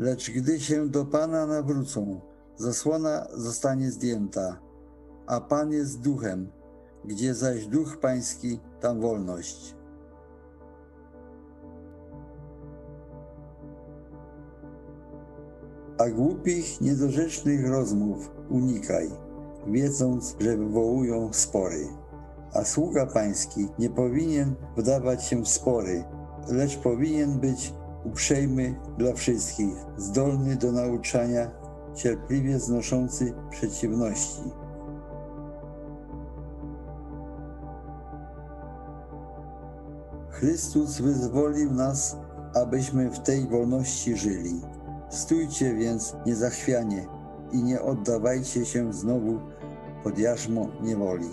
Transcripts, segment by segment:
Lecz gdy się do Pana nawrócą, zasłona zostanie zdjęta, a Pan jest duchem, gdzie zaś duch Pański, tam wolność. A głupich, niedorzecznych rozmów unikaj, wiedząc, że wywołują spory. A sługa pański nie powinien wdawać się w spory, lecz powinien być uprzejmy dla wszystkich, zdolny do nauczania, cierpliwie znoszący przeciwności. Chrystus wyzwolił nas, abyśmy w tej wolności żyli. Stójcie więc niezachwianie i nie oddawajcie się znowu pod jarzmo niewoli.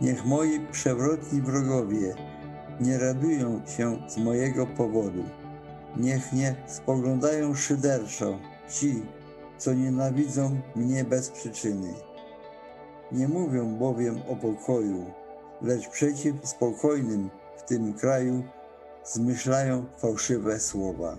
Niech moi przewrotni wrogowie nie radują się z mojego powodu. Niech nie spoglądają szyderczo ci, co nienawidzą mnie bez przyczyny. Nie mówią bowiem o pokoju, lecz przeciw spokojnym w tym kraju zmyślają fałszywe słowa.